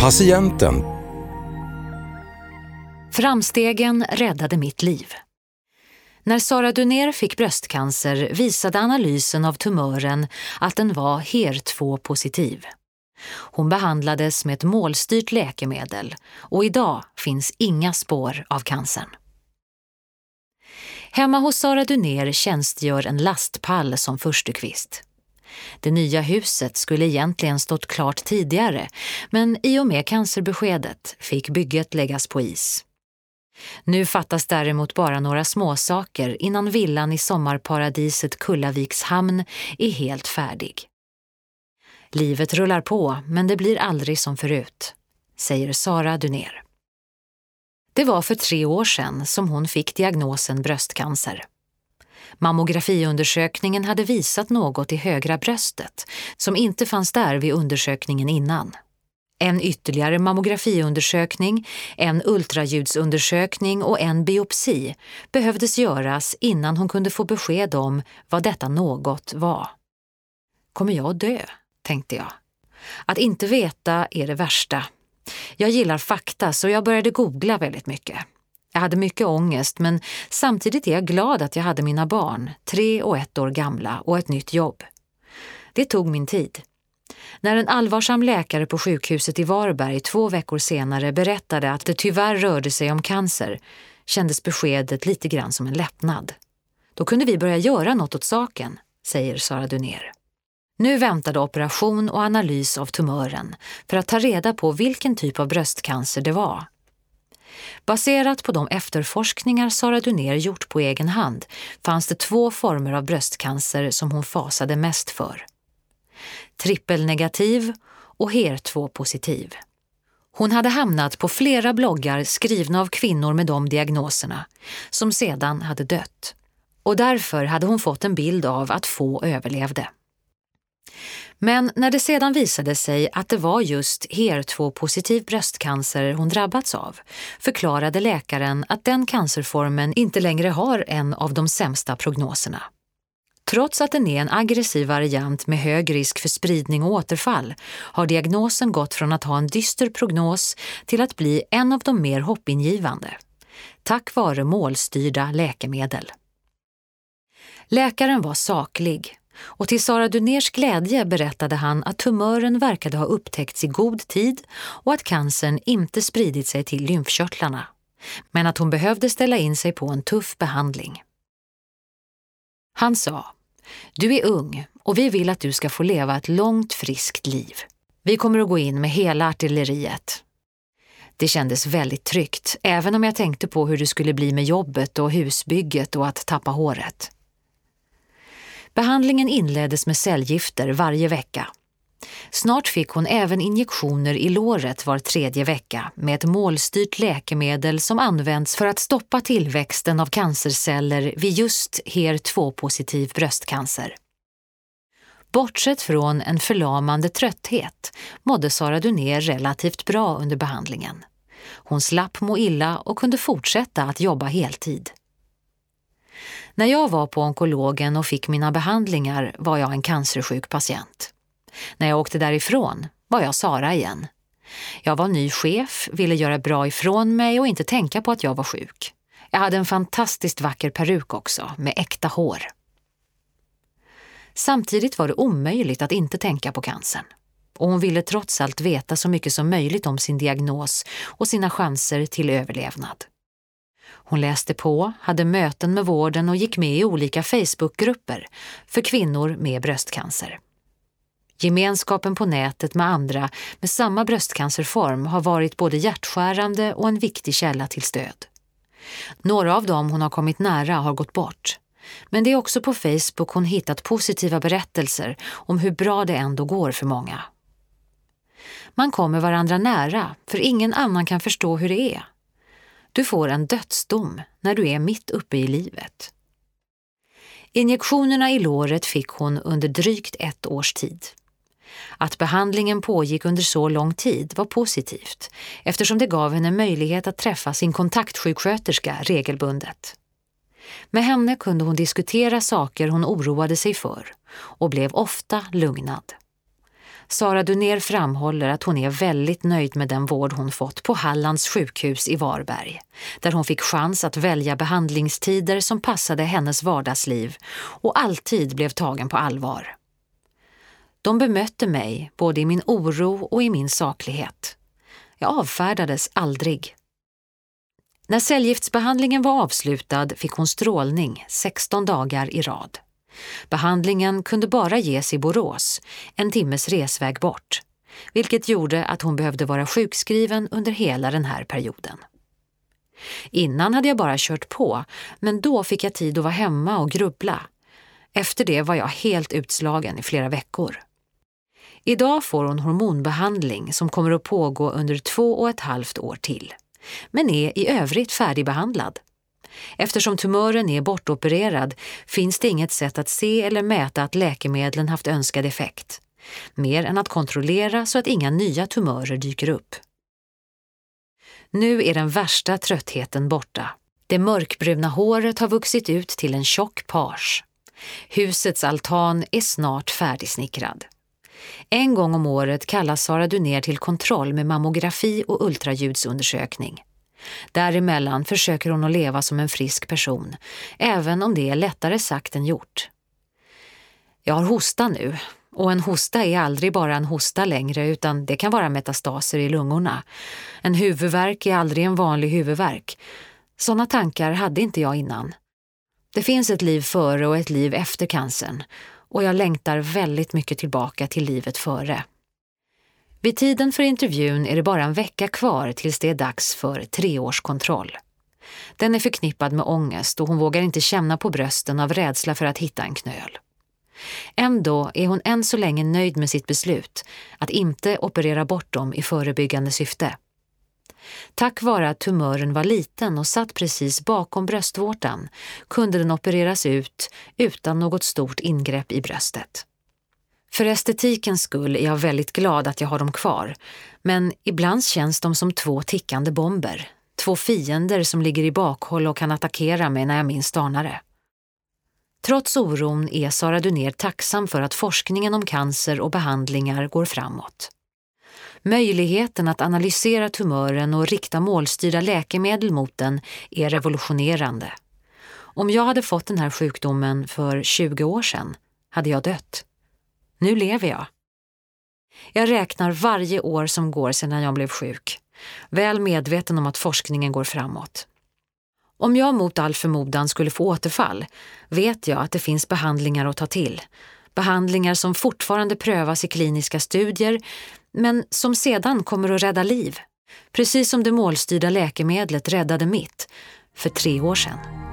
Patienten. Framstegen räddade mitt liv. När Sara Dunér fick bröstcancer visade analysen av tumören att den var HER2-positiv. Hon behandlades med ett målstyrt läkemedel och idag finns inga spår av cancern. Hemma hos Sara Dunér tjänstgör en lastpall som förstukvist. Det nya huset skulle egentligen stått klart tidigare men i och med cancerbeskedet fick bygget läggas på is. Nu fattas däremot bara några småsaker innan villan i sommarparadiset Kullaviks hamn är helt färdig. Livet rullar på, men det blir aldrig som förut, säger Sara Dunér. Det var för tre år sedan som hon fick diagnosen bröstcancer. Mammografiundersökningen hade visat något i högra bröstet som inte fanns där vid undersökningen innan. En ytterligare mammografiundersökning, en ultraljudsundersökning och en biopsi behövdes göras innan hon kunde få besked om vad detta något var. Kommer jag dö? tänkte jag. Att inte veta är det värsta. Jag gillar fakta så jag började googla väldigt mycket. Jag hade mycket ångest men samtidigt är jag glad att jag hade mina barn, tre och ett år gamla, och ett nytt jobb. Det tog min tid. När en allvarsam läkare på sjukhuset i Varberg två veckor senare berättade att det tyvärr rörde sig om cancer kändes beskedet lite grann som en lättnad. Då kunde vi börja göra något åt saken, säger Sara Dunér. Nu väntade operation och analys av tumören för att ta reda på vilken typ av bröstcancer det var. Baserat på de efterforskningar Sara Dunér gjort på egen hand fanns det två former av bröstcancer som hon fasade mest för. Trippelnegativ och HER2-positiv. Hon hade hamnat på flera bloggar skrivna av kvinnor med de diagnoserna, som sedan hade dött. Och därför hade hon fått en bild av att få överlevde. Men när det sedan visade sig att det var just HER2-positiv bröstcancer hon drabbats av förklarade läkaren att den cancerformen inte längre har en av de sämsta prognoserna. Trots att den är en aggressiv variant med hög risk för spridning och återfall har diagnosen gått från att ha en dyster prognos till att bli en av de mer hoppingivande. Tack vare målstyrda läkemedel. Läkaren var saklig och till Sara Duners glädje berättade han att tumören verkade ha upptäckts i god tid och att cancern inte spridit sig till lymfkörtlarna. Men att hon behövde ställa in sig på en tuff behandling. Han sa, du är ung och vi vill att du ska få leva ett långt friskt liv. Vi kommer att gå in med hela artilleriet. Det kändes väldigt tryggt, även om jag tänkte på hur det skulle bli med jobbet och husbygget och att tappa håret. Behandlingen inleddes med cellgifter varje vecka. Snart fick hon även injektioner i låret var tredje vecka med ett målstyrt läkemedel som används för att stoppa tillväxten av cancerceller vid just HER2-positiv bröstcancer. Bortsett från en förlamande trötthet mådde Sara Dunér relativt bra under behandlingen. Hon slapp må illa och kunde fortsätta att jobba heltid. När jag var på onkologen och fick mina behandlingar var jag en cancersjuk patient. När jag åkte därifrån var jag Sara igen. Jag var ny chef, ville göra bra ifrån mig och inte tänka på att jag var sjuk. Jag hade en fantastiskt vacker peruk också, med äkta hår. Samtidigt var det omöjligt att inte tänka på cancern. Och hon ville trots allt veta så mycket som möjligt om sin diagnos och sina chanser till överlevnad. Hon läste på, hade möten med vården och gick med i olika Facebookgrupper för kvinnor med bröstcancer. Gemenskapen på nätet med andra med samma bröstcancerform har varit både hjärtskärande och en viktig källa till stöd. Några av dem hon har kommit nära har gått bort. Men det är också på Facebook hon hittat positiva berättelser om hur bra det ändå går för många. Man kommer varandra nära, för ingen annan kan förstå hur det är. Du får en dödsdom när du är mitt uppe i livet. Injektionerna i låret fick hon under drygt ett års tid. Att behandlingen pågick under så lång tid var positivt eftersom det gav henne möjlighet att träffa sin kontaktsjuksköterska regelbundet. Med henne kunde hon diskutera saker hon oroade sig för och blev ofta lugnad. Sara Dunér framhåller att hon är väldigt nöjd med den vård hon fått på Hallands sjukhus i Varberg, där hon fick chans att välja behandlingstider som passade hennes vardagsliv och alltid blev tagen på allvar. De bemötte mig både i min oro och i min saklighet. Jag avfärdades aldrig. När cellgiftsbehandlingen var avslutad fick hon strålning 16 dagar i rad. Behandlingen kunde bara ges i Borås, en timmes resväg bort, vilket gjorde att hon behövde vara sjukskriven under hela den här perioden. Innan hade jag bara kört på, men då fick jag tid att vara hemma och grubbla. Efter det var jag helt utslagen i flera veckor. Idag får hon hormonbehandling som kommer att pågå under två och ett halvt år till, men är i övrigt färdigbehandlad. Eftersom tumören är bortopererad finns det inget sätt att se eller mäta att läkemedlen haft önskad effekt, mer än att kontrollera så att inga nya tumörer dyker upp. Nu är den värsta tröttheten borta. Det mörkbruna håret har vuxit ut till en tjock page. Husets altan är snart färdigsnickrad. En gång om året kallas Sara Dunér till kontroll med mammografi och ultraljudsundersökning. Däremellan försöker hon att leva som en frisk person, även om det är lättare sagt än gjort. Jag har hosta nu, och en hosta är aldrig bara en hosta längre utan det kan vara metastaser i lungorna. En huvudvärk är aldrig en vanlig huvudvärk. Sådana tankar hade inte jag innan. Det finns ett liv före och ett liv efter cancern och jag längtar väldigt mycket tillbaka till livet före. Vid tiden för intervjun är det bara en vecka kvar tills det är dags för treårskontroll. Den är förknippad med ångest och hon vågar inte känna på brösten av rädsla för att hitta en knöl. Ändå är hon än så länge nöjd med sitt beslut att inte operera bort dem i förebyggande syfte. Tack vare att tumören var liten och satt precis bakom bröstvårtan kunde den opereras ut utan något stort ingrepp i bröstet. För estetikens skull är jag väldigt glad att jag har dem kvar, men ibland känns de som två tickande bomber. Två fiender som ligger i bakhåll och kan attackera mig när jag minst anar det. Trots oron är Sara Dunér tacksam för att forskningen om cancer och behandlingar går framåt. Möjligheten att analysera tumören och rikta målstyrda läkemedel mot den är revolutionerande. Om jag hade fått den här sjukdomen för 20 år sedan hade jag dött. Nu lever jag. Jag räknar varje år som går sedan jag blev sjuk, väl medveten om att forskningen går framåt. Om jag mot all förmodan skulle få återfall vet jag att det finns behandlingar att ta till. Behandlingar som fortfarande prövas i kliniska studier men som sedan kommer att rädda liv. Precis som det målstyrda läkemedlet räddade mitt för tre år sedan.